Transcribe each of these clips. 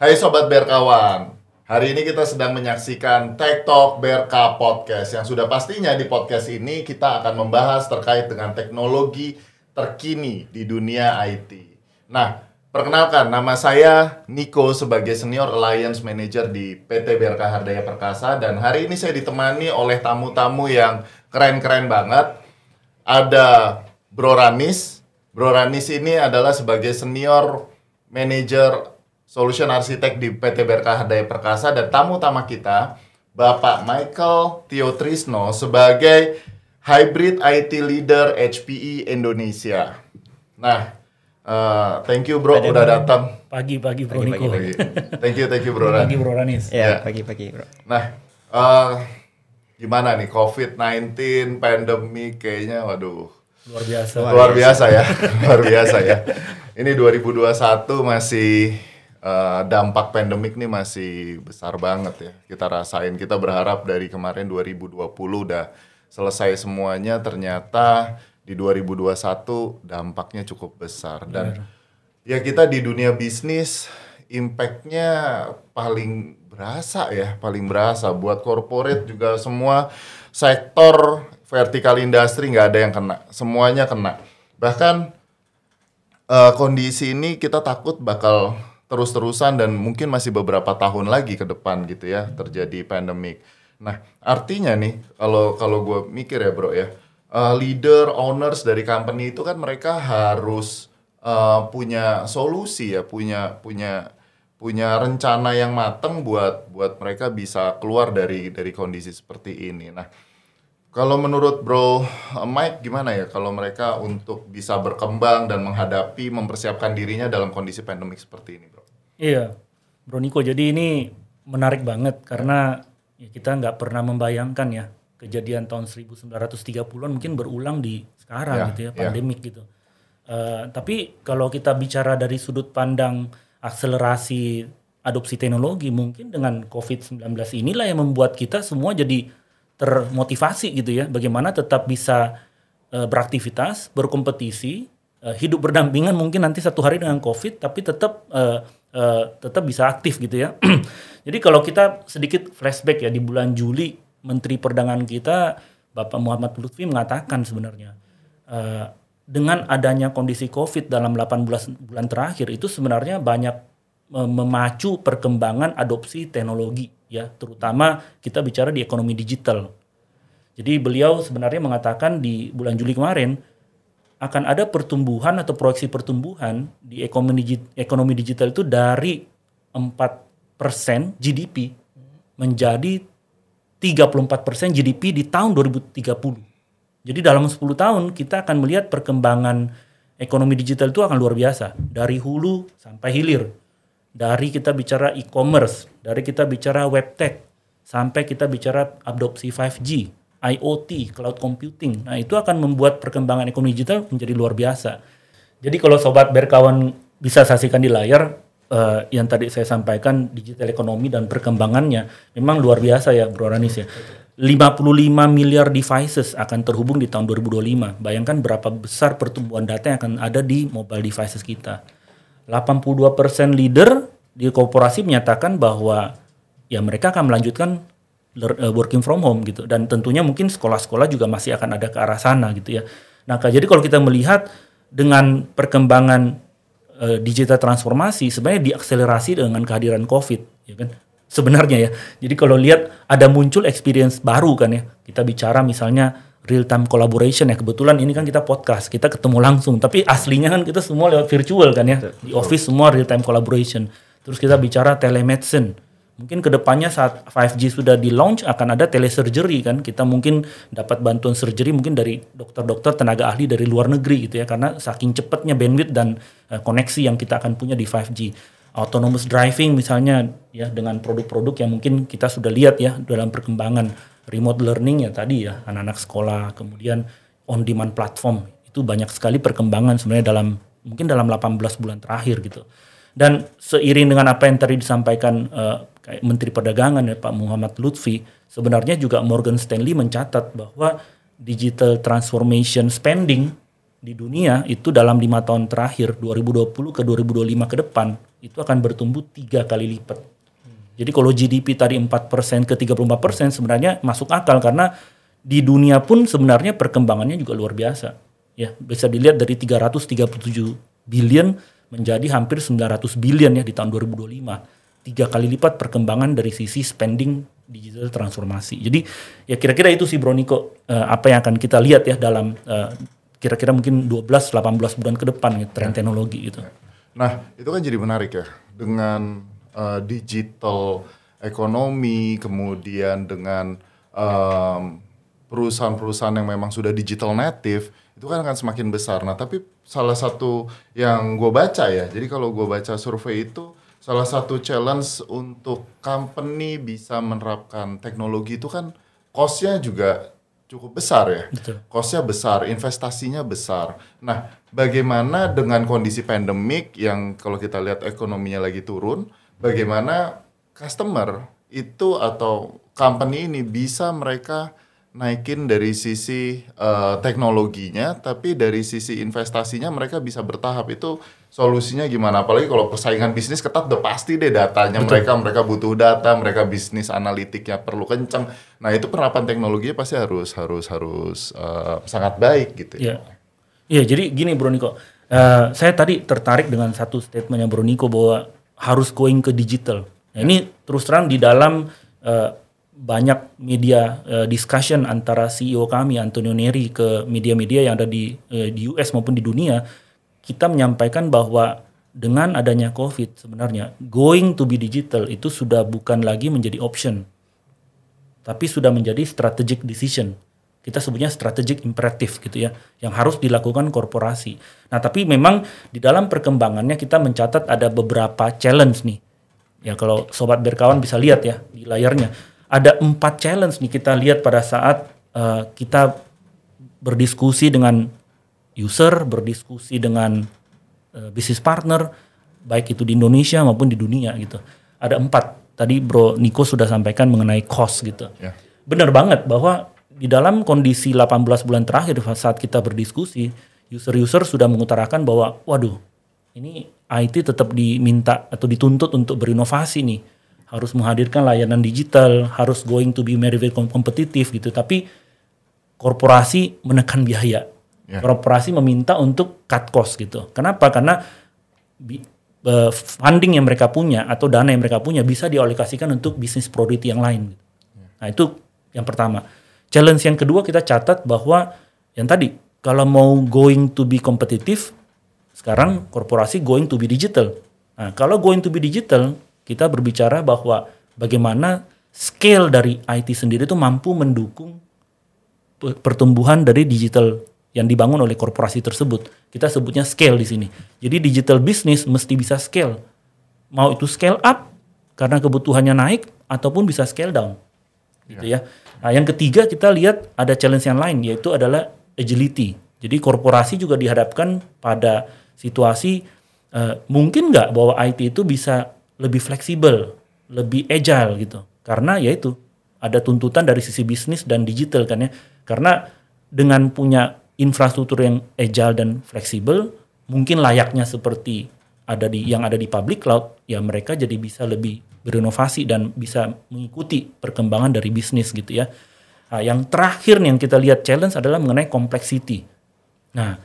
Hai Sobat Berkawan, hari ini kita sedang menyaksikan Tech Talk Berka Podcast yang sudah pastinya di podcast ini kita akan membahas terkait dengan teknologi terkini di dunia IT. Nah, perkenalkan nama saya Niko sebagai Senior Alliance Manager di PT BRK Hardaya Perkasa dan hari ini saya ditemani oleh tamu-tamu yang keren-keren banget. Ada Bro Ranis. Bro Ranis ini adalah sebagai Senior Manager Solution Arsitek di PT BRK Hardaya Perkasa dan tamu utama kita Bapak Michael Tio Trisno sebagai Hybrid IT Leader HPE Indonesia. Nah, uh, thank you bro Ada udah datang. Pagi-pagi Bro Pagi, Niko. Pagi. Thank you, thank you bro. Ran. Pagi Bro Ranis. Ya. Ya, pagi-pagi, bro. Nah, uh, gimana nih COVID-19 pandemi kayaknya waduh Luar biasa. luar biasa ya luar biasa ya ini 2021 masih eh, dampak pandemik nih masih besar banget ya. Kita rasain kita berharap dari kemarin 2020 udah selesai semuanya ternyata di 2021 dampaknya cukup besar. Dan ya kita di dunia bisnis impactnya paling berasa ya paling berasa. Buat corporate juga semua sektor vertikal industri nggak ada yang kena. Semuanya kena. Bahkan eh, kondisi ini kita takut bakal terus-terusan dan mungkin masih beberapa tahun lagi ke depan gitu ya terjadi pandemik. Nah artinya nih kalau kalau gue mikir ya bro ya eh, leader owners dari company itu kan mereka harus eh, punya solusi ya punya punya punya rencana yang matang buat buat mereka bisa keluar dari dari kondisi seperti ini. Nah kalau menurut Bro uh, Mike gimana ya kalau mereka untuk bisa berkembang dan menghadapi mempersiapkan dirinya dalam kondisi pandemik seperti ini, Bro? Iya, Bro Niko. Jadi ini menarik banget karena ya kita nggak pernah membayangkan ya kejadian tahun 1930-an mungkin berulang di sekarang Ya, gitu ya, ya. pandemik gitu. Eh, tapi kalau kita bicara dari sudut pandang akselerasi adopsi teknologi, mungkin dengan COVID-19 inilah yang membuat kita semua jadi termotivasi gitu ya, bagaimana tetap bisa eh, beraktivitas, berkompetisi, eh, hidup berdampingan mungkin nanti satu hari dengan COVID, tapi tetap eh, eh, tetap bisa aktif gitu ya. Jadi kalau kita sedikit flashback ya di bulan Juli, Menteri Perdagangan kita Bapak Muhammad Lutfi mengatakan sebenarnya eh, dengan adanya kondisi COVID dalam 18 bulan terakhir itu sebenarnya banyak eh, memacu perkembangan adopsi teknologi ya, terutama kita bicara di ekonomi digital. Jadi beliau sebenarnya mengatakan di bulan Juli kemarin akan ada pertumbuhan atau proyeksi pertumbuhan di ekonomi ekonomi digital itu dari 4% GDP menjadi 34% GDP di tahun 2030. Jadi dalam 10 tahun kita akan melihat perkembangan ekonomi digital itu akan luar biasa dari hulu sampai hilir. Dari kita bicara e-commerce, dari kita bicara web tech, sampai kita bicara adopsi 5G, IoT, cloud computing. Nah, itu akan membuat perkembangan ekonomi digital menjadi luar biasa. Jadi kalau sobat berkawan bisa saksikan di layar eh, yang tadi saya sampaikan digital ekonomi dan perkembangannya memang luar biasa ya Bro Ranis ya. 55 miliar devices akan terhubung di tahun 2025. Bayangkan berapa besar pertumbuhan data yang akan ada di mobile devices kita. 82% leader di korporasi menyatakan bahwa ya mereka akan melanjutkan working from home gitu dan tentunya mungkin sekolah-sekolah juga masih akan ada ke arah sana gitu ya. Nah, jadi kalau kita melihat dengan perkembangan eh, digital transformasi sebenarnya diakselerasi dengan kehadiran Covid ya kan. Sebenarnya ya. Jadi kalau lihat ada muncul experience baru kan ya. Kita bicara misalnya real time collaboration ya. Kebetulan ini kan kita podcast, kita ketemu langsung, tapi aslinya kan kita semua lewat virtual kan ya. Di office semua real time collaboration. Terus kita bicara telemedicine. Mungkin ke depannya saat 5G sudah di launch akan ada telesurgery kan. Kita mungkin dapat bantuan surgery mungkin dari dokter-dokter tenaga ahli dari luar negeri gitu ya. Karena saking cepatnya bandwidth dan eh, koneksi yang kita akan punya di 5G. Autonomous driving misalnya ya dengan produk-produk yang mungkin kita sudah lihat ya dalam perkembangan remote learning ya tadi ya anak-anak sekolah kemudian on demand platform itu banyak sekali perkembangan sebenarnya dalam mungkin dalam 18 bulan terakhir gitu. Dan seiring dengan apa yang tadi disampaikan eh, kayak Menteri Perdagangan ya Pak Muhammad Lutfi, sebenarnya juga Morgan Stanley mencatat bahwa digital transformation spending di dunia itu dalam lima tahun terakhir 2020 ke 2025 ke depan itu akan bertumbuh tiga kali lipat. Jadi kalau GDP tadi 4% ke 34% sebenarnya masuk akal karena di dunia pun sebenarnya perkembangannya juga luar biasa. Ya, bisa dilihat dari 337 billion menjadi hampir 900 billion ya di tahun 2025 tiga kali lipat perkembangan dari sisi spending digital transformasi. Jadi ya kira-kira itu sih Bro Niko uh, apa yang akan kita lihat ya dalam uh, kira-kira mungkin 12-18 bulan ke depan ya, tren teknologi gitu. Nah itu kan jadi menarik ya dengan uh, digital ekonomi kemudian dengan um, perusahaan-perusahaan yang memang sudah digital native itu kan akan semakin besar. Nah tapi salah satu yang gue baca ya, jadi kalau gue baca survei itu salah satu challenge untuk company bisa menerapkan teknologi itu kan cost-nya juga cukup besar ya. Betul. Cost-nya besar, investasinya besar. Nah, bagaimana dengan kondisi pandemik yang kalau kita lihat ekonominya lagi turun, bagaimana customer itu atau company ini bisa mereka naikin dari sisi uh, teknologinya, tapi dari sisi investasinya mereka bisa bertahap itu solusinya gimana? Apalagi kalau persaingan bisnis ketat, udah pasti deh datanya Betul. mereka mereka butuh data, mereka bisnis analitiknya perlu kencang. Nah itu penerapan teknologinya pasti harus harus harus uh, sangat baik gitu. Ya. Iya, ya, jadi gini Bro Niko, uh, saya tadi tertarik dengan satu statementnya Bro Niko bahwa harus going ke digital. Nah, ini terus terang di dalam uh, banyak media uh, discussion antara CEO kami Antonio Neri ke media-media yang ada di uh, di US maupun di dunia, kita menyampaikan bahwa dengan adanya COVID sebenarnya going to be digital itu sudah bukan lagi menjadi option, tapi sudah menjadi strategic decision. Kita sebutnya strategic imperative gitu ya, yang harus dilakukan korporasi. Nah tapi memang di dalam perkembangannya kita mencatat ada beberapa challenge nih. Ya kalau sobat berkawan bisa lihat ya di layarnya ada empat challenge nih kita lihat pada saat uh, kita berdiskusi dengan user, berdiskusi dengan uh, bisnis partner, baik itu di Indonesia maupun di dunia gitu. Ada empat. Tadi Bro Niko sudah sampaikan mengenai cost gitu. Yeah. Benar banget bahwa di dalam kondisi 18 bulan terakhir saat kita berdiskusi, user-user sudah mengutarakan bahwa, waduh, ini IT tetap diminta atau dituntut untuk berinovasi nih harus menghadirkan layanan digital, harus going to be very, very kompetitif gitu. Tapi korporasi menekan biaya. Yeah. Korporasi meminta untuk cut cost gitu. Kenapa? Karena uh, funding yang mereka punya atau dana yang mereka punya bisa dialokasikan untuk bisnis priority yang lain. Gitu. Yeah. Nah itu yang pertama. Challenge yang kedua kita catat bahwa yang tadi kalau mau going to be kompetitif, sekarang korporasi going to be digital. Nah, kalau going to be digital, kita berbicara bahwa bagaimana scale dari IT sendiri itu mampu mendukung pertumbuhan dari digital yang dibangun oleh korporasi tersebut. Kita sebutnya scale di sini. Jadi digital business mesti bisa scale. Mau itu scale up karena kebutuhannya naik ataupun bisa scale down. Gitu ya. Nah, yang ketiga kita lihat ada challenge yang lain yaitu adalah agility. Jadi korporasi juga dihadapkan pada situasi uh, mungkin nggak bahwa IT itu bisa lebih fleksibel, lebih agile gitu. Karena ya itu ada tuntutan dari sisi bisnis dan digital kan ya. Karena dengan punya infrastruktur yang agile dan fleksibel, mungkin layaknya seperti ada di yang ada di public cloud, ya mereka jadi bisa lebih berinovasi dan bisa mengikuti perkembangan dari bisnis gitu ya. Nah, yang terakhir yang kita lihat challenge adalah mengenai complexity. Nah,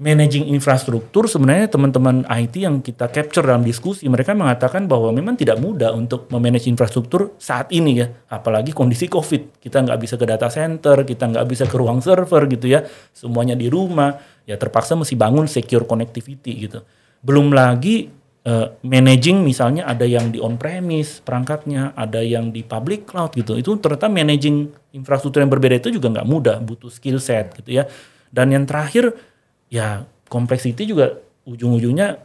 managing infrastruktur sebenarnya teman-teman IT yang kita capture dalam diskusi mereka mengatakan bahwa memang tidak mudah untuk memanage infrastruktur saat ini ya. Apalagi kondisi COVID. Kita nggak bisa ke data center kita nggak bisa ke ruang server gitu ya. Semuanya di rumah. Ya terpaksa mesti bangun secure connectivity gitu. Belum lagi uh, managing misalnya ada yang di on premise perangkatnya ada yang di public cloud gitu. Itu ternyata managing infrastruktur yang berbeda itu juga nggak mudah. Butuh skill set gitu ya. Dan yang terakhir ya complexity juga ujung-ujungnya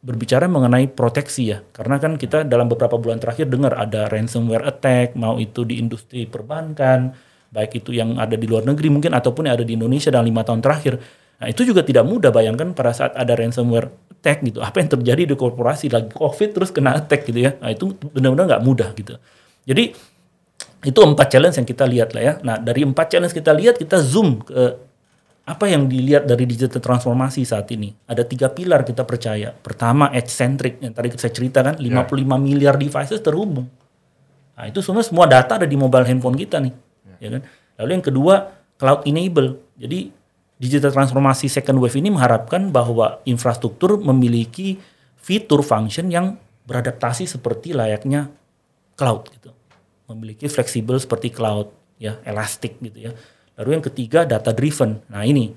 berbicara mengenai proteksi ya. Karena kan kita dalam beberapa bulan terakhir dengar ada ransomware attack mau itu di industri perbankan baik itu yang ada di luar negeri mungkin ataupun yang ada di Indonesia dalam lima tahun terakhir. Nah itu juga tidak mudah bayangkan pada saat ada ransomware attack gitu. Apa yang terjadi di korporasi lagi covid terus kena attack gitu ya. Nah itu benar-benar nggak mudah gitu. Jadi itu empat challenge yang kita lihat lah ya. Nah dari empat challenge kita lihat kita zoom ke apa yang dilihat dari digital transformasi saat ini? Ada tiga pilar kita percaya. Pertama, edge centric yang tadi saya ceritakan, 55 yeah. miliar devices terhubung. Nah, itu semua semua data ada di mobile handphone kita nih, yeah. ya kan? Lalu yang kedua, cloud enable. Jadi digital transformasi second wave ini mengharapkan bahwa infrastruktur memiliki fitur function yang beradaptasi seperti layaknya cloud gitu. Memiliki fleksibel seperti cloud, ya, elastik gitu ya Lalu yang ketiga data driven. Nah ini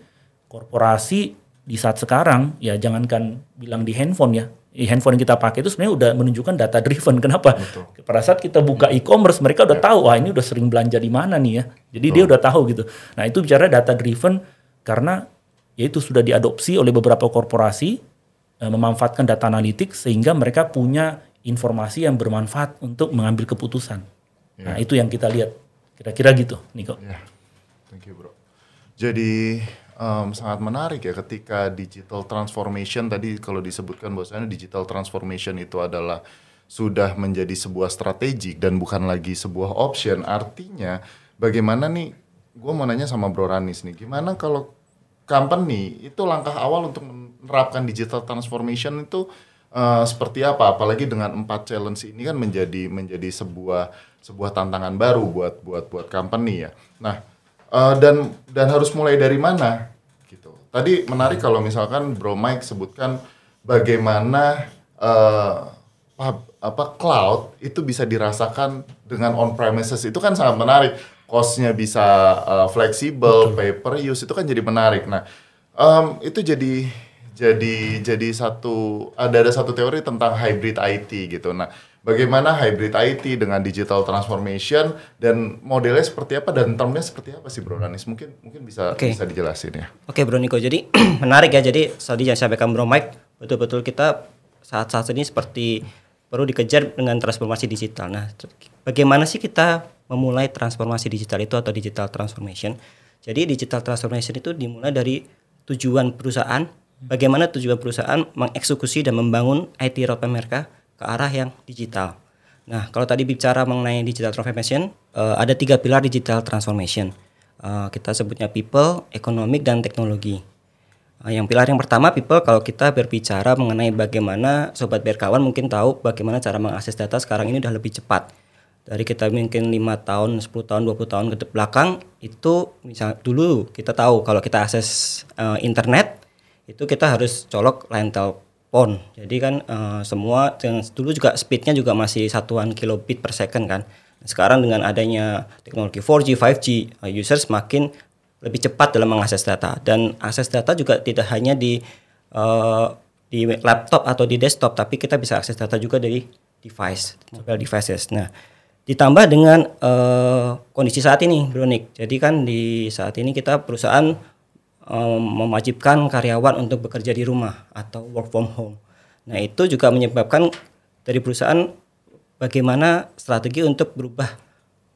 korporasi di saat sekarang ya jangankan bilang di handphone ya, di handphone yang kita pakai itu sebenarnya udah menunjukkan data driven. Kenapa? Betul. Pada saat kita buka e-commerce mereka udah ya. tahu wah ini udah sering belanja di mana nih ya. Jadi Betul. dia udah tahu gitu. Nah itu bicara data driven karena ya itu sudah diadopsi oleh beberapa korporasi eh, memanfaatkan data analitik sehingga mereka punya informasi yang bermanfaat untuk mengambil keputusan. Ya. Nah itu yang kita lihat kira-kira gitu, Niko. Ya. Thank you bro. Jadi um, sangat menarik ya ketika digital transformation tadi kalau disebutkan bahwasanya digital transformation itu adalah sudah menjadi sebuah strategi dan bukan lagi sebuah option. Artinya bagaimana nih? Gue mau nanya sama Bro Ranis nih, gimana kalau company itu langkah awal untuk menerapkan digital transformation itu uh, seperti apa? Apalagi dengan empat challenge ini kan menjadi menjadi sebuah sebuah tantangan baru buat buat buat company ya. Nah uh, dan dan harus mulai dari mana gitu. Tadi menarik kalau misalkan Bro Mike sebutkan bagaimana uh, apa cloud itu bisa dirasakan dengan on premises itu kan sangat menarik. Costnya bisa uh, fleksibel, pay per use itu kan jadi menarik. Nah um, itu jadi jadi jadi satu ada ada satu teori tentang hybrid IT gitu. Nah bagaimana hybrid IT dengan digital transformation dan modelnya seperti apa dan termnya seperti apa sih Bro Danis? Mungkin mungkin bisa okay. bisa dijelasin ya. Oke okay, Bro Niko, jadi menarik ya. Jadi tadi yang sampaikan Bro Mike, betul-betul kita saat-saat ini seperti perlu dikejar dengan transformasi digital. Nah, bagaimana sih kita memulai transformasi digital itu atau digital transformation? Jadi digital transformation itu dimulai dari tujuan perusahaan, bagaimana tujuan perusahaan mengeksekusi dan membangun IT roadmap mereka ke arah yang digital. Nah, kalau tadi bicara mengenai digital transformation, uh, ada tiga pilar digital transformation. Uh, kita sebutnya people, economic, dan teknologi. Uh, yang pilar yang pertama people, kalau kita berbicara mengenai bagaimana sobat berkawan mungkin tahu bagaimana cara mengakses data sekarang ini udah lebih cepat. Dari kita mungkin lima tahun, 10 tahun, 20 tahun ke belakang itu misal dulu kita tahu kalau kita akses uh, internet itu kita harus colok line tel pon. Jadi kan uh, semua yang dulu juga speednya juga masih satuan kilobit per second kan. Sekarang dengan adanya teknologi 4G, 5G, uh, user semakin lebih cepat dalam mengakses data dan akses data juga tidak hanya di uh, di laptop atau di desktop, tapi kita bisa akses data juga dari device, mobile devices. Nah, ditambah dengan uh, kondisi saat ini, Bronik. Jadi kan di saat ini kita perusahaan um, mewajibkan karyawan untuk bekerja di rumah atau work from home. Nah, itu juga menyebabkan dari perusahaan bagaimana strategi untuk berubah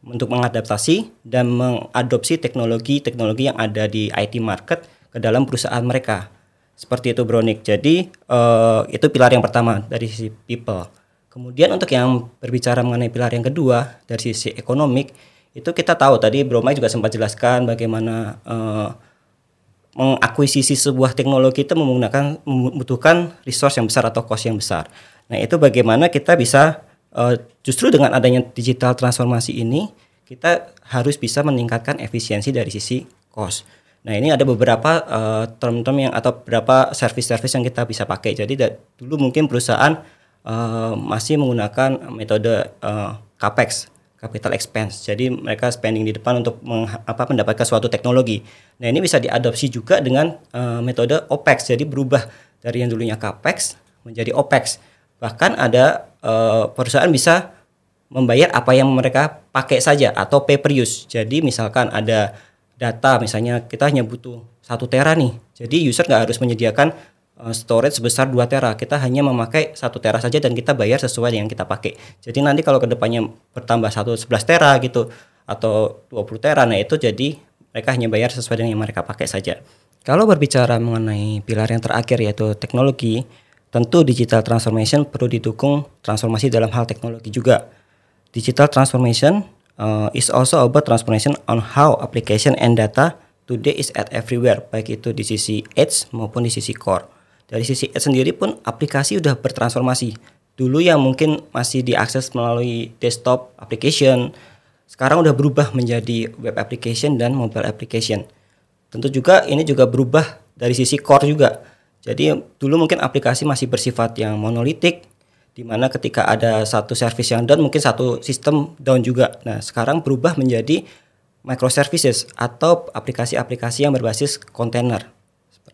untuk mengadaptasi dan mengadopsi teknologi-teknologi yang ada di IT market ke dalam perusahaan mereka. Seperti itu Bronik. Jadi uh, itu pilar yang pertama dari sisi people. Kemudian untuk yang berbicara mengenai pilar yang kedua dari sisi ekonomik itu kita tahu tadi Bro Mike juga sempat jelaskan bagaimana uh, mengakuisisi sebuah teknologi itu menggunakan membutuhkan resource yang besar atau cost yang besar. Nah, itu bagaimana kita bisa uh, justru dengan adanya digital transformasi ini kita harus bisa meningkatkan efisiensi dari sisi cost. Nah, ini ada beberapa uh, term-term yang atau beberapa service-service yang kita bisa pakai. Jadi dulu mungkin perusahaan uh, masih menggunakan metode uh, capex capital expense. Jadi mereka spending di depan untuk meng, apa, mendapatkan suatu teknologi. Nah ini bisa diadopsi juga dengan uh, metode OPEX. Jadi berubah dari yang dulunya CAPEX menjadi OPEX. Bahkan ada uh, perusahaan bisa membayar apa yang mereka pakai saja atau pay per use. Jadi misalkan ada data misalnya kita hanya butuh satu tera nih. Jadi user nggak harus menyediakan storage sebesar 2 tera. Kita hanya memakai satu tera saja dan kita bayar sesuai dengan kita pakai. Jadi nanti kalau ke depannya bertambah satu 11 tera gitu atau 20 tera, nah itu jadi mereka hanya bayar sesuai dengan yang mereka pakai saja. Kalau berbicara mengenai pilar yang terakhir yaitu teknologi, tentu digital transformation perlu didukung transformasi dalam hal teknologi juga. Digital transformation uh, is also about transformation on how application and data today is at everywhere, baik itu di sisi edge maupun di sisi core. Dari sisi edge sendiri pun aplikasi udah bertransformasi. Dulu yang mungkin masih diakses melalui desktop application, sekarang udah berubah menjadi web application dan mobile application. Tentu juga ini juga berubah dari sisi core juga. Jadi dulu mungkin aplikasi masih bersifat yang monolitik, di mana ketika ada satu service yang down mungkin satu sistem down juga. Nah sekarang berubah menjadi microservices atau aplikasi-aplikasi yang berbasis kontainer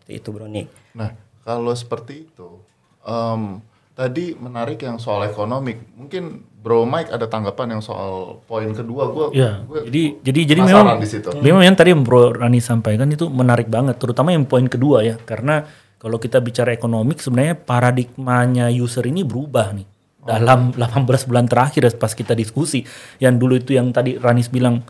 seperti itu Bro Nick. Nah, kalau seperti itu, um, tadi menarik yang soal ekonomik. Mungkin Bro Mike ada tanggapan yang soal poin kedua. Gua, Ya, gua jadi jadi jadi memang di situ. memang yang tadi Bro Rani sampaikan itu menarik banget, terutama yang poin kedua ya, karena kalau kita bicara ekonomik sebenarnya paradigmanya user ini berubah nih dalam 18 bulan terakhir pas kita diskusi. Yang dulu itu yang tadi Ranis bilang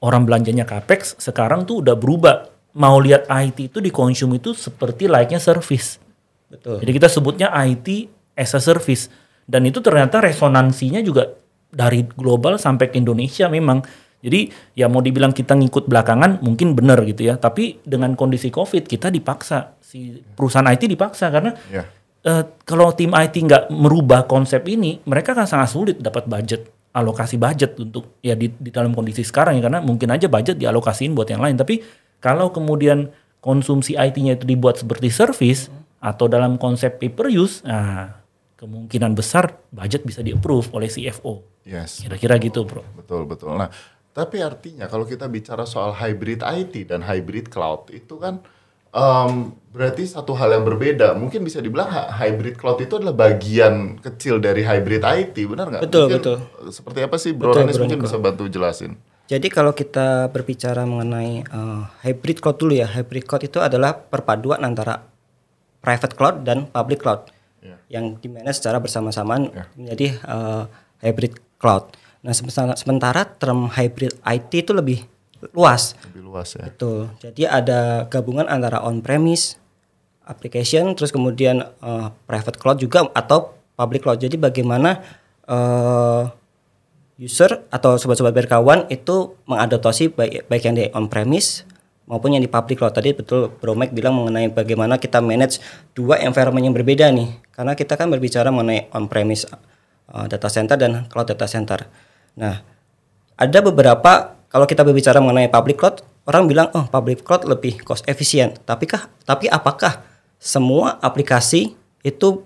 orang belanjanya capex, sekarang tuh udah berubah. Mau lihat IT itu dikonsum itu seperti layaknya service. Betul. Jadi kita sebutnya IT as a service dan itu ternyata resonansinya juga dari global sampai ke Indonesia memang. Jadi ya mau dibilang kita ngikut belakangan mungkin benar gitu ya, tapi dengan kondisi Covid kita dipaksa si perusahaan IT dipaksa karena Ya. eh, kalau tim IT nggak merubah konsep ini, mereka akan sangat sulit dapat budget alokasi budget untuk ya di, di dalam kondisi sekarang ya karena mungkin aja budget dialokasiin buat yang lain tapi kalau kemudian konsumsi IT-nya itu dibuat seperti service atau dalam konsep pay per use nah kemungkinan besar budget bisa di-approve oleh CFO Yes. kira-kira gitu bro Betul betul. Nah, tapi artinya kalau kita bicara soal hybrid IT dan hybrid cloud itu kan em, berarti satu hal yang berbeda. Mungkin bisa dibilang hybrid cloud itu adalah bagian kecil dari hybrid IT, benar nggak? Betul, Mungkin, betul. Seperti apa sih, Bro Betul, Ranis Bro mungkin Niko. bisa bantu jelasin? Jadi kalau kita berbicara mengenai eh, hybrid cloud dulu ya, hybrid cloud itu adalah perpaduan antara private cloud dan public cloud Ya. yang dimanage secara bersamaan-samaan Ya. menjadi eh, hybrid cloud. Nah sementara, sementara term hybrid IT itu lebih luas. Lebih luas ya. Betul. Jadi ada gabungan antara on-premise application, terus kemudian eh, private cloud juga atau public cloud. Jadi bagaimana eh, user atau sobat-sobat berkawan itu mengadaptasi baik, baik yang di on-premise maupun yang di public cloud. Tadi betul Bro Mike bilang mengenai bagaimana kita manage dua environment yang berbeda nih. Karena kita kan berbicara mengenai on-premise eh, data center dan cloud data center. Nah, ada beberapa kalau kita berbicara mengenai public cloud, orang bilang oh public cloud lebih cost efisien. Tapi kah tapi apakah semua aplikasi itu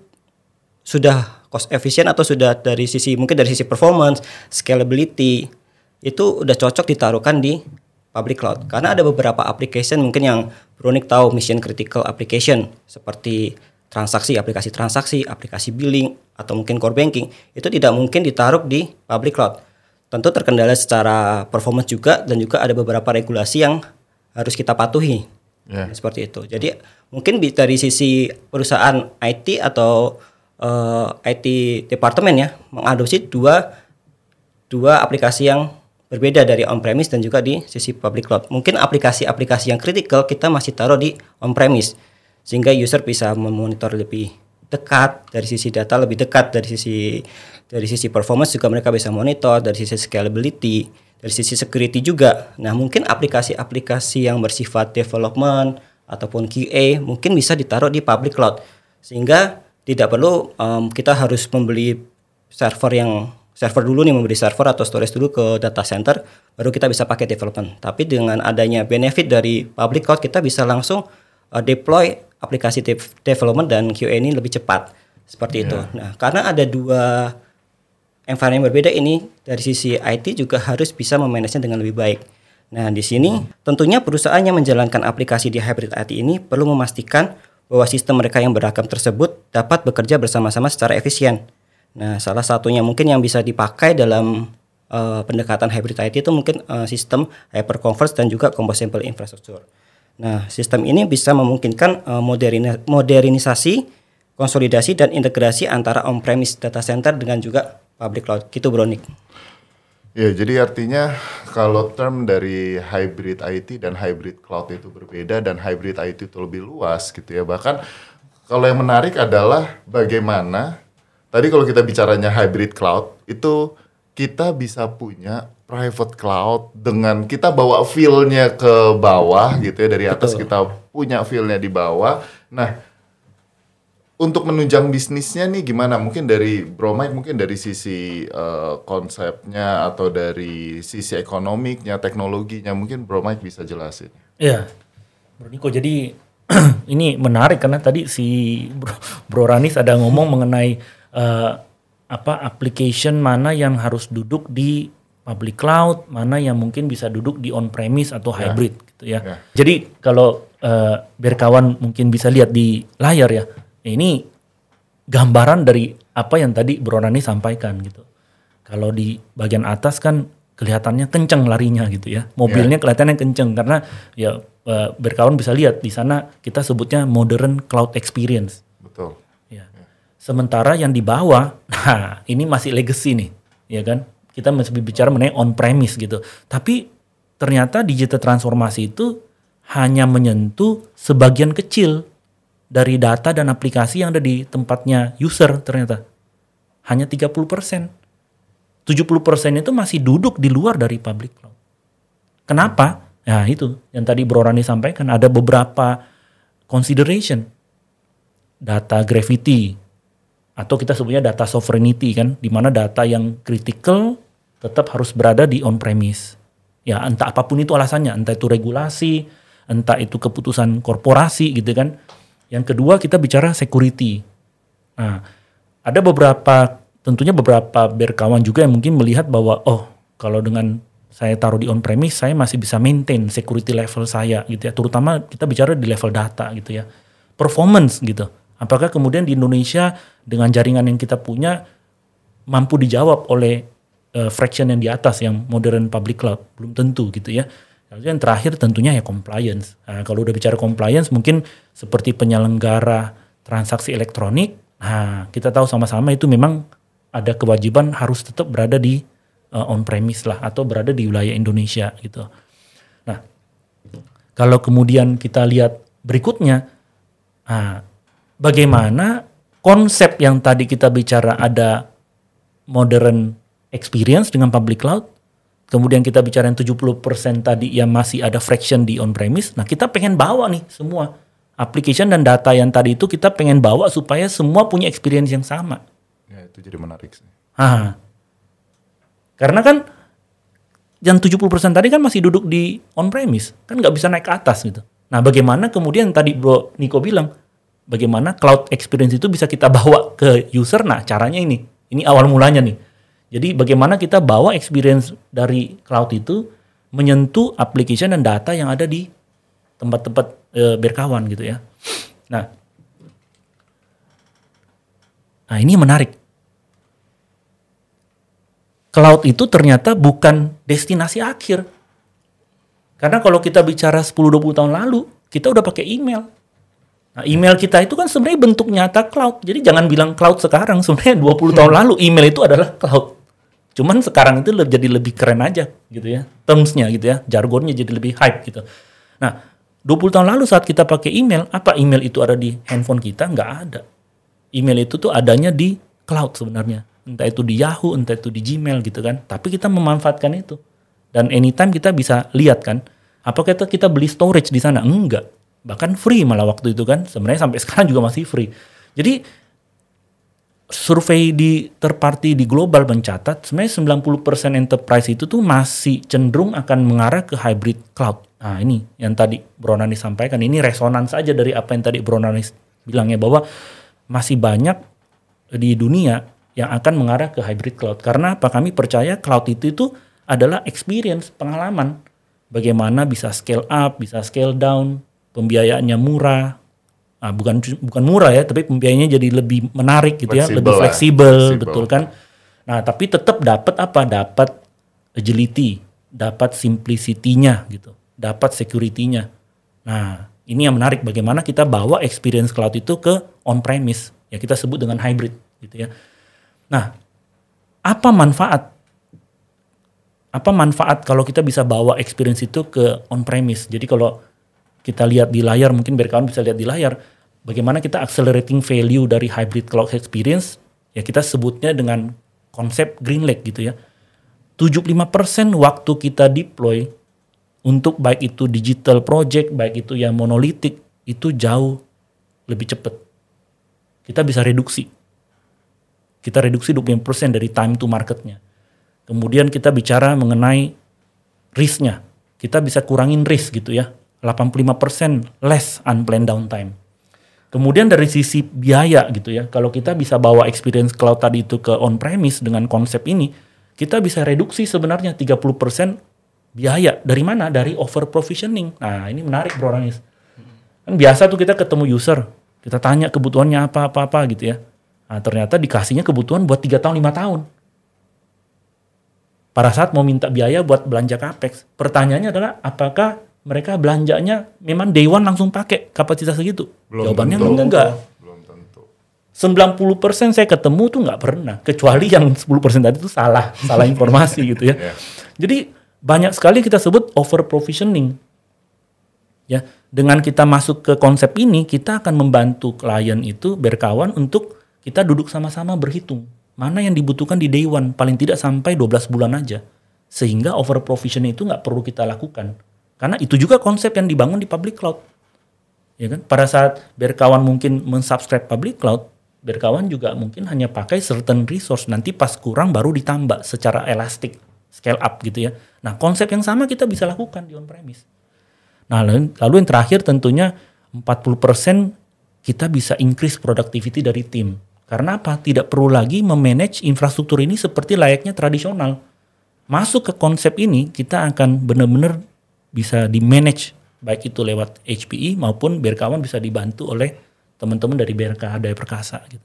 sudah cost efisien atau sudah dari sisi mungkin dari sisi performance, scalability itu udah cocok ditaruhkan di public cloud karena ada beberapa application mungkin yang Bronik tahu mission critical application seperti transaksi, aplikasi transaksi, aplikasi billing atau mungkin core banking itu tidak mungkin ditaruh di public cloud. Tentu terkendala secara performance juga dan juga ada beberapa regulasi yang harus kita patuhi. Ya. Seperti itu. Jadi mungkin dari sisi perusahaan IT atau eh, IT departemen ya mengadopsi dua dua aplikasi yang berbeda dari on-premise dan juga di sisi public cloud. Mungkin aplikasi-aplikasi yang kritikal kita masih taruh di on-premise sehingga user bisa memonitor lebih dekat dari sisi data lebih dekat dari sisi dari sisi performance juga mereka bisa monitor dari sisi scalability dari sisi security juga. Nah, mungkin aplikasi-aplikasi yang bersifat development ataupun QA mungkin bisa ditaruh di public cloud sehingga tidak perlu em, kita harus membeli server yang server dulu nih membeli server atau storage dulu ke data center baru kita bisa pakai development. Tapi dengan adanya benefit dari public cloud kita bisa langsung uh, deploy aplikasi dev- development dan QA ini lebih cepat seperti itu. Nah, karena ada dua environment yang berbeda ini dari sisi IT juga harus bisa memanagenya dengan lebih baik. Nah, di sini tentunya perusahaan yang menjalankan aplikasi di hybrid IT ini perlu memastikan bahwa sistem mereka yang beragam tersebut dapat bekerja bersama-sama secara efisien. Nah, salah satunya mungkin yang bisa dipakai dalam eh, pendekatan hybrid IT itu mungkin eh, sistem hyperconverged dan juga composable infrastructure. Nah, sistem ini bisa memungkinkan eh, moderni- modernisasi, konsolidasi dan integrasi antara on-premise data center dengan juga public cloud. Gitu, Bro Nick. Ya, jadi artinya kalau term dari hybrid IT dan hybrid cloud itu berbeda dan hybrid IT itu lebih luas gitu ya. Bahkan kalau yang menarik adalah bagaimana tadi kalau kita bicaranya hybrid cloud itu kita bisa punya private cloud dengan kita bawa feel-nya ke bawah gitu ya dari atas Betul. kita punya feel-nya di bawah. Nah, untuk menunjang bisnisnya nih gimana? Mungkin dari Bro Mike mungkin dari sisi eh, konsepnya atau dari sisi ekonomiknya, teknologinya mungkin Bro Mike bisa jelasin. Iya, Bro Niko. Jadi ini menarik karena tadi si Bro, Bro Ranis ada ngomong mengenai eh, apa application mana yang harus duduk di public cloud, mana yang mungkin bisa duduk di on premise atau hybrid gitu ya. Ya. Jadi kalau eh, biar kawan mungkin bisa lihat di layar ya, ini gambaran dari apa yang tadi Bro Rani sampaikan gitu. Kalau di bagian atas kan kelihatannya kenceng larinya gitu ya. Mobilnya kelihatannya kenceng karena ya eh, berkawan bisa lihat di sana kita sebutnya modern cloud experience. Betul. Ya. Sementara yang di bawah, nah ini masih legacy nih, ya kan? Kita masih bicara mengenai on premise gitu. Tapi ternyata digital transformasi itu hanya menyentuh sebagian kecil dari data dan aplikasi yang ada di tempatnya user ternyata. Hanya 30%. 70% itu masih duduk di luar dari public cloud. Kenapa? Ya itu yang tadi Bro Rani sampaikan ada beberapa consideration data gravity atau kita sebutnya data sovereignty kan di mana data yang critical tetap harus berada di on premise. Ya, entah apa pun itu alasannya, entah itu regulasi, entah itu keputusan korporasi gitu kan. Yang kedua kita bicara security. Nah, ada beberapa tentunya beberapa berkawan juga yang mungkin melihat bahwa oh, kalau dengan saya taruh di on premise saya masih bisa maintain security level saya gitu ya. Terutama kita bicara di level data gitu ya. Performance gitu. Apakah kemudian di Indonesia dengan jaringan yang kita punya mampu dijawab oleh eh, fraction yang di atas yang modern public cloud? Belum tentu gitu ya. Lalu yang terakhir tentunya ya compliance. Nah, kalau udah bicara compliance mungkin seperti penyelenggara transaksi elektronik, nah kita tahu sama-sama itu memang ada kewajiban harus tetap berada di uh, on premise lah atau berada di wilayah Indonesia gitu. Nah, kalau kemudian kita lihat berikutnya, nah, bagaimana konsep yang tadi kita bicara ada modern experience dengan public cloud, kemudian kita bicara yang 70% tadi yang masih ada fraction di on premise. Nah, kita pengen bawa nih semua application dan data yang tadi itu kita pengen bawa supaya semua punya experience yang sama. Ya, itu jadi menarik sih. Ah. Karena kan yang 70% tadi kan masih duduk di on premise, kan nggak bisa naik ke atas gitu. Nah, bagaimana kemudian tadi Bro Niko bilang, bagaimana cloud experience itu bisa kita bawa ke user? Nah, caranya ini. Ini awal mulanya nih. Jadi bagaimana kita bawa experience dari cloud itu menyentuh application dan data yang ada di tempat-tempat e, berkawan gitu ya. Nah, nah ini menarik cloud itu ternyata bukan destinasi akhir. Karena kalau kita bicara 10-20 tahun lalu, kita udah pakai email. Nah, email kita itu kan sebenarnya bentuk nyata cloud. Jadi jangan bilang cloud sekarang, sebenarnya 20 tahun lalu email itu adalah cloud. Cuman sekarang itu jadi lebih keren aja gitu ya. Termsnya gitu ya, jargonnya jadi lebih hype gitu. Nah, 20 tahun lalu saat kita pakai email, apa email itu ada di handphone kita? Nggak ada. Email itu tuh adanya di cloud sebenarnya. Entah itu di Yahoo, entah itu di Gmail gitu kan. Tapi kita memanfaatkan itu. Dan anytime kita bisa lihat kan, apakah kita, kita beli storage di sana? Enggak. Bahkan free malah waktu itu kan. Sebenarnya sampai sekarang juga masih free. Jadi survei di third party di global mencatat sebenarnya 90% enterprise itu tuh masih cenderung akan mengarah ke hybrid cloud. Nah ini yang tadi Bro Nani sampaikan, ini resonan saja dari apa yang tadi Bro Nani bilangnya bahwa masih banyak di dunia yang akan mengarah ke hybrid cloud. Karena apa? Kami percaya cloud itu itu adalah experience, pengalaman. Bagaimana bisa scale up, bisa scale down, pembiayaannya murah. Nah, bukan bukan murah ya, tapi pembiayaannya jadi lebih menarik gitu ya, Fleksibel lebih lah. fleksibel, Fleksibel. betul kan? Nah, tapi tetap dapat apa? Dapat agility, dapat simplicity-nya gitu, dapat security-nya. Nah, ini yang menarik bagaimana kita bawa experience cloud itu ke on premise, ya kita sebut dengan hybrid gitu ya. Nah, apa manfaat? Apa manfaat kalau kita bisa bawa experience itu ke on premise? Jadi kalau kita lihat di layar, mungkin biar kawan bisa lihat di layar, bagaimana kita accelerating value dari hybrid cloud experience, ya kita sebutnya dengan konsep Green Lake gitu ya. 75% waktu kita deploy untuk baik itu digital project, baik itu yang monolitik, itu jauh lebih cepat. Kita bisa reduksi. Kita reduksi 25% dari time to marketnya. Kemudian kita bicara mengenai risknya. Kita bisa kurangin risk gitu ya. 85% less unplanned downtime. Kemudian dari sisi biaya gitu ya, kalau kita bisa bawa experience cloud tadi itu ke on premise dengan konsep ini, kita bisa reduksi sebenarnya 30% biaya. Dari mana? Dari over provisioning. Nah, ini menarik Bro Ranis. Kan biasa tuh kita ketemu user, kita tanya kebutuhannya apa apa apa gitu ya. Nah, ternyata dikasihnya kebutuhan buat 3 tahun, 5 tahun. Pada saat mau minta biaya buat belanja capex, pertanyaannya adalah apakah mereka belanjanya memang day one langsung pakai kapasitas segitu? Belum Jawabannya tentu. enggak. Belum tentu. 90% saya ketemu tuh nggak pernah kecuali yang 10% tadi itu salah salah informasi gitu ya Iya. jadi banyak sekali kita sebut over provisioning ya dengan kita masuk ke konsep ini kita akan membantu klien itu berkawan untuk kita duduk sama-sama berhitung mana yang dibutuhkan di day one paling tidak sampai 12 bulan aja sehingga over provisioning itu nggak perlu kita lakukan karena itu juga konsep yang dibangun di public cloud. Ya kan? Pada saat berkawan mungkin mensubscribe public cloud berkawan juga mungkin hanya pakai certain resource. Nanti pas kurang baru ditambah secara elastik scale up gitu ya. Nah konsep yang sama kita bisa lakukan di on premise nah lalu yang terakhir tentunya 40% kita bisa increase productivity dari tim. Karena apa? Tidak perlu lagi memanage infrastruktur ini seperti layaknya tradisional. Masuk ke konsep ini kita akan benar-benar bisa di manage baik itu lewat HPE maupun berkawan bisa dibantu oleh teman-teman dari BRK Daya Perkasa gitu.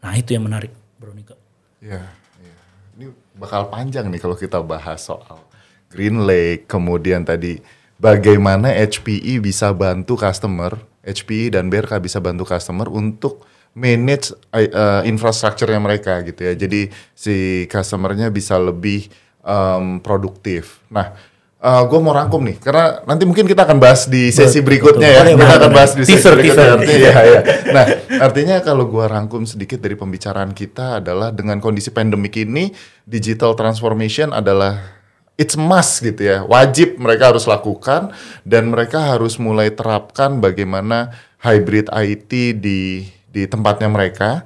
Nah itu yang menarik Bro Niko. Iya, iya. Ini bakal panjang nih kalau kita bahas soal Green Lake, kemudian tadi bagaimana HPE bisa bantu customer, HPE dan BRK bisa bantu customer untuk manage uh, infrastrukturnya mereka gitu ya. Jadi si customernya bisa lebih um, produktif. Nah, uh, gue mau rangkum nih karena nanti mungkin kita akan bahas di sesi berikutnya ya. Boleh, kita akan bahas di sesi Teaser, berikutnya. teaser. Artinya, iya, iya. Nah, artinya kalau gua rangkum sedikit dari pembicaraan kita adalah dengan kondisi pandemik ini, digital transformation adalah it's must gitu ya. Wajib mereka harus lakukan dan mereka harus mulai terapkan bagaimana hybrid IT di di tempatnya mereka.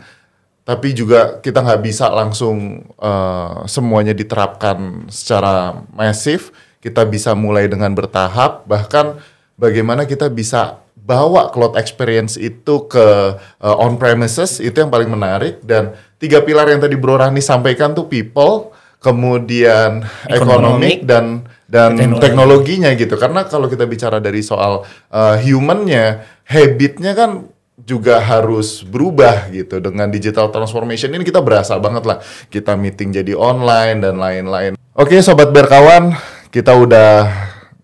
Tapi juga kita nggak bisa langsung eh, semuanya diterapkan secara masif. Kita bisa mulai dengan bertahap, bahkan bagaimana kita bisa bawa cloud experience itu ke uh, on premises itu yang paling menarik dan tiga pilar yang tadi Bro Rani sampaikan tuh people, kemudian economic dan dan Teknologi. teknologinya gitu. Karena kalau kita bicara dari soal uh, humannya, habitnya kan juga harus berubah gitu dengan digital transformation ini kita berasa banget lah kita meeting jadi online dan lain-lain. Oke sobat berkawan, kita udah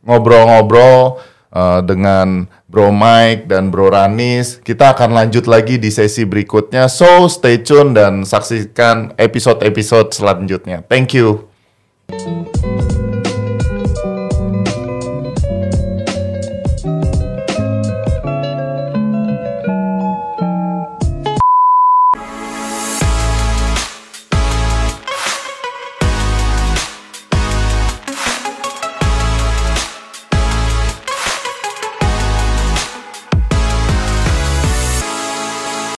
ngobrol-ngobrol uh, dengan Bro Mike dan Bro Ranis. Kita akan lanjut lagi di sesi berikutnya. So stay tune dan saksikan episode-episode selanjutnya. Thank you.